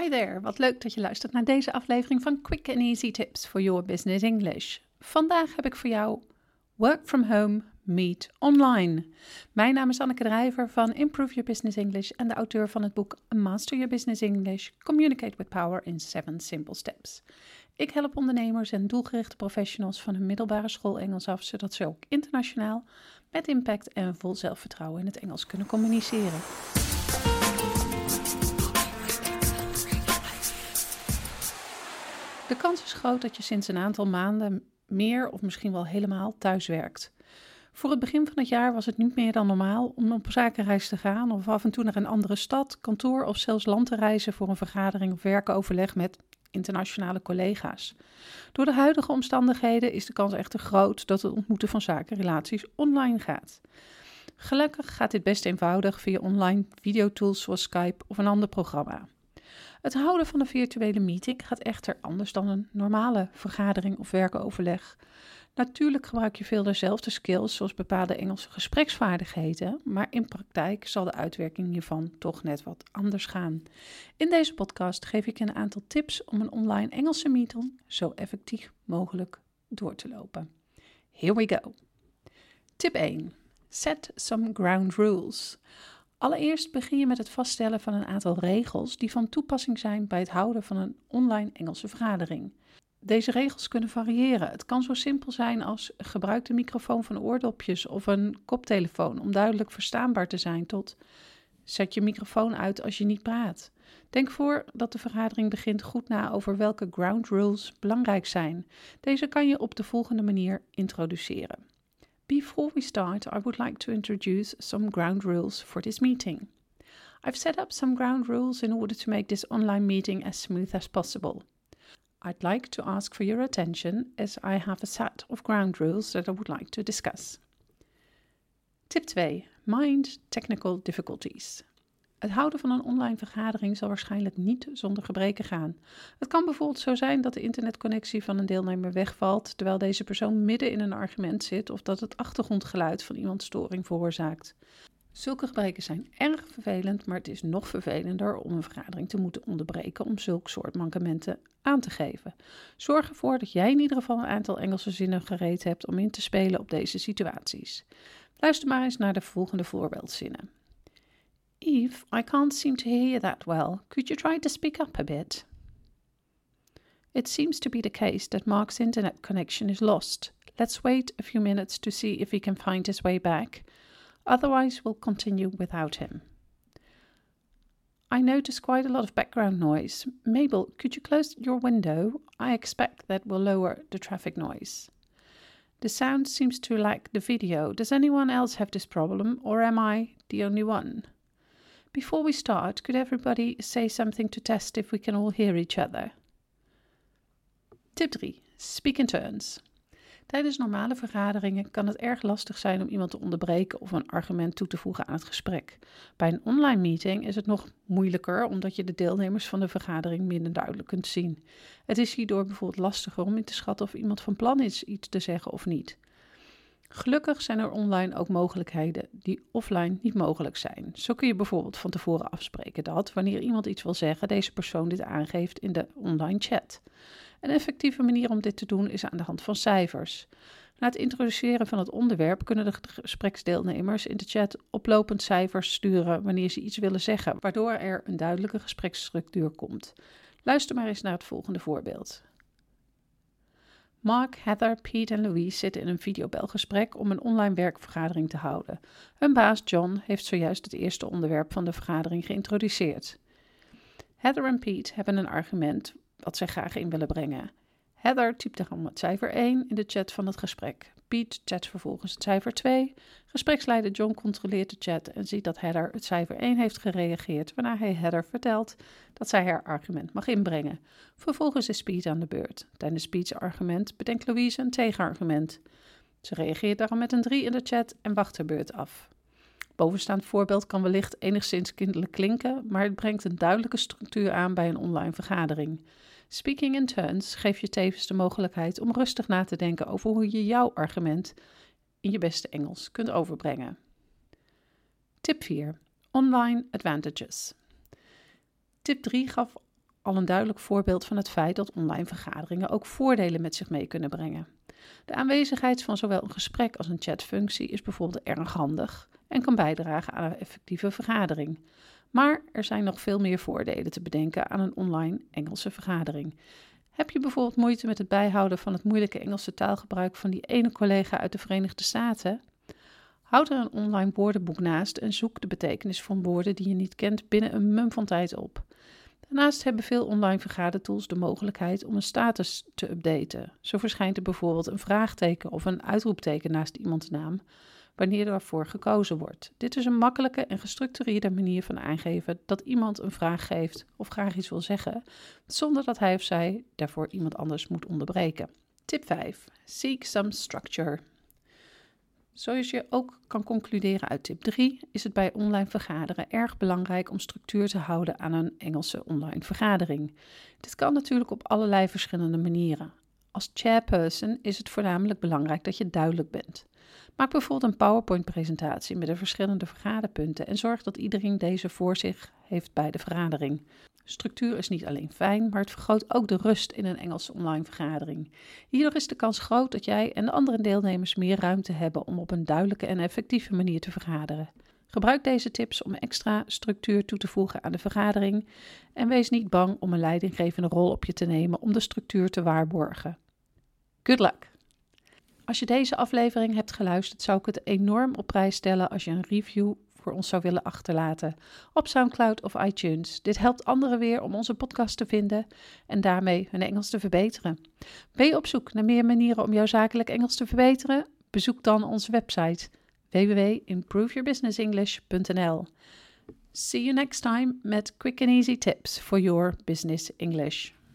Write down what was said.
Hi there, wat leuk dat je luistert naar deze aflevering van Quick and Easy Tips for Your Business English. Vandaag heb ik voor jou Work from Home, Meet Online. Mijn naam is Anneke Drijver van Improve Your Business English en de auteur van het boek Master Your Business English, Communicate with Power in 7 Simple Steps. Ik help ondernemers en doelgerichte professionals van hun middelbare school Engels af, zodat ze ook internationaal met impact en vol zelfvertrouwen in het Engels kunnen communiceren. De kans is groot dat je sinds een aantal maanden meer of misschien wel helemaal thuis werkt. Voor het begin van het jaar was het niet meer dan normaal om op zakenreis te gaan of af en toe naar een andere stad, kantoor of zelfs land te reizen voor een vergadering of werkoverleg met internationale collega's. Door de huidige omstandigheden is de kans echter groot dat het ontmoeten van zakenrelaties online gaat. Gelukkig gaat dit best eenvoudig via online videotools zoals Skype of een ander programma. Het houden van een virtuele meeting gaat echter anders dan een normale vergadering of werkoverleg. Natuurlijk gebruik je veel dezelfde skills, zoals bepaalde Engelse gespreksvaardigheden, maar in praktijk zal de uitwerking hiervan toch net wat anders gaan. In deze podcast geef ik een aantal tips om een online Engelse meeting zo effectief mogelijk door te lopen. Here we go. Tip 1. Set some ground rules. Allereerst begin je met het vaststellen van een aantal regels die van toepassing zijn bij het houden van een online Engelse vergadering. Deze regels kunnen variëren. Het kan zo simpel zijn als gebruik de microfoon van oordopjes of een koptelefoon om duidelijk verstaanbaar te zijn tot zet je microfoon uit als je niet praat. Denk voor dat de vergadering begint goed na over welke ground rules belangrijk zijn. Deze kan je op de volgende manier introduceren. Before we start, I would like to introduce some ground rules for this meeting. I've set up some ground rules in order to make this online meeting as smooth as possible. I'd like to ask for your attention as I have a set of ground rules that I would like to discuss. Tip 2. Mind technical difficulties. Het houden van een online vergadering zal waarschijnlijk niet zonder gebreken gaan. Het kan bijvoorbeeld zo zijn dat de internetconnectie van een deelnemer wegvalt terwijl deze persoon midden in een argument zit of dat het achtergrondgeluid van iemand storing veroorzaakt. Zulke gebreken zijn erg vervelend, maar het is nog vervelender om een vergadering te moeten onderbreken om zulk soort mankementen aan te geven. Zorg ervoor dat jij in ieder geval een aantal Engelse zinnen gereed hebt om in te spelen op deze situaties. Luister maar eens naar de volgende voorbeeldzinnen. Eve, I can't seem to hear you that well. Could you try to speak up a bit? It seems to be the case that Mark's internet connection is lost. Let's wait a few minutes to see if he can find his way back. Otherwise, we'll continue without him. I notice quite a lot of background noise. Mabel, could you close your window? I expect that will lower the traffic noise. The sound seems to lack the video. Does anyone else have this problem, or am I the only one? Before we start, could everybody say something to test if we can all hear each other? Tip 3. Speak in turns. Tijdens normale vergaderingen kan het erg lastig zijn om iemand te onderbreken of een argument toe te voegen aan het gesprek. Bij een online meeting is het nog moeilijker omdat je de deelnemers van de vergadering minder duidelijk kunt zien. Het is hierdoor bijvoorbeeld lastiger om in te schatten of iemand van plan is iets te zeggen of niet. Gelukkig zijn er online ook mogelijkheden die offline niet mogelijk zijn. Zo kun je bijvoorbeeld van tevoren afspreken dat wanneer iemand iets wil zeggen, deze persoon dit aangeeft in de online chat. Een effectieve manier om dit te doen is aan de hand van cijfers. Na het introduceren van het onderwerp kunnen de gespreksdeelnemers in de chat oplopend cijfers sturen wanneer ze iets willen zeggen, waardoor er een duidelijke gespreksstructuur komt. Luister maar eens naar het volgende voorbeeld. Mark, Heather, Pete en Louise zitten in een videobelgesprek om een online werkvergadering te houden. Hun baas John heeft zojuist het eerste onderwerp van de vergadering geïntroduceerd. Heather en Pete hebben een argument wat zij graag in willen brengen. Heather typt daarom het cijfer 1 in de chat van het gesprek. Pete chat vervolgens het cijfer 2. Gespreksleider John controleert de chat en ziet dat Heather het cijfer 1 heeft gereageerd, waarna hij Heather vertelt dat zij haar argument mag inbrengen. Vervolgens is Pete aan de beurt. Tijdens Pete's argument bedenkt Louise een tegenargument. Ze reageert daarom met een 3 in de chat en wacht haar beurt af. Bovenstaand voorbeeld kan wellicht enigszins kinderlijk klinken, maar het brengt een duidelijke structuur aan bij een online vergadering. Speaking in turns geeft je tevens de mogelijkheid om rustig na te denken over hoe je jouw argument in je beste Engels kunt overbrengen. Tip 4. Online advantages. Tip 3 gaf al een duidelijk voorbeeld van het feit dat online vergaderingen ook voordelen met zich mee kunnen brengen. De aanwezigheid van zowel een gesprek als een chatfunctie is bijvoorbeeld erg handig en kan bijdragen aan een effectieve vergadering. Maar er zijn nog veel meer voordelen te bedenken aan een online Engelse vergadering. Heb je bijvoorbeeld moeite met het bijhouden van het moeilijke Engelse taalgebruik van die ene collega uit de Verenigde Staten? Houd er een online woordenboek naast en zoek de betekenis van woorden die je niet kent binnen een mum van tijd op. Daarnaast hebben veel online vergadertools de mogelijkheid om een status te updaten. Zo verschijnt er bijvoorbeeld een vraagteken of een uitroepteken naast iemands naam, wanneer daarvoor gekozen wordt. Dit is een makkelijke en gestructureerde manier van aangeven dat iemand een vraag geeft of graag iets wil zeggen, zonder dat hij of zij daarvoor iemand anders moet onderbreken. Tip 5. Seek some structure. Zoals je ook kan concluderen uit tip 3, is het bij online vergaderen erg belangrijk om structuur te houden aan een Engelse online vergadering. Dit kan natuurlijk op allerlei verschillende manieren. Als chairperson is het voornamelijk belangrijk dat je duidelijk bent. Maak bijvoorbeeld een PowerPoint-presentatie met de verschillende vergaderpunten en zorg dat iedereen deze voor zich heeft bij de vergadering. Structuur is niet alleen fijn, maar het vergroot ook de rust in een Engelse online vergadering. Hierdoor is de kans groot dat jij en de andere deelnemers meer ruimte hebben om op een duidelijke en effectieve manier te vergaderen. Gebruik deze tips om extra structuur toe te voegen aan de vergadering en wees niet bang om een leidinggevende rol op je te nemen om de structuur te waarborgen. Good luck! Als je deze aflevering hebt geluisterd, zou ik het enorm op prijs stellen als je een review voor ons zou willen achterlaten op SoundCloud of iTunes. Dit helpt anderen weer om onze podcast te vinden en daarmee hun Engels te verbeteren. Ben je op zoek naar meer manieren om jouw zakelijk Engels te verbeteren? Bezoek dan onze website www.improveyourbusinessenglish.nl. See you next time met quick and easy tips for your business English.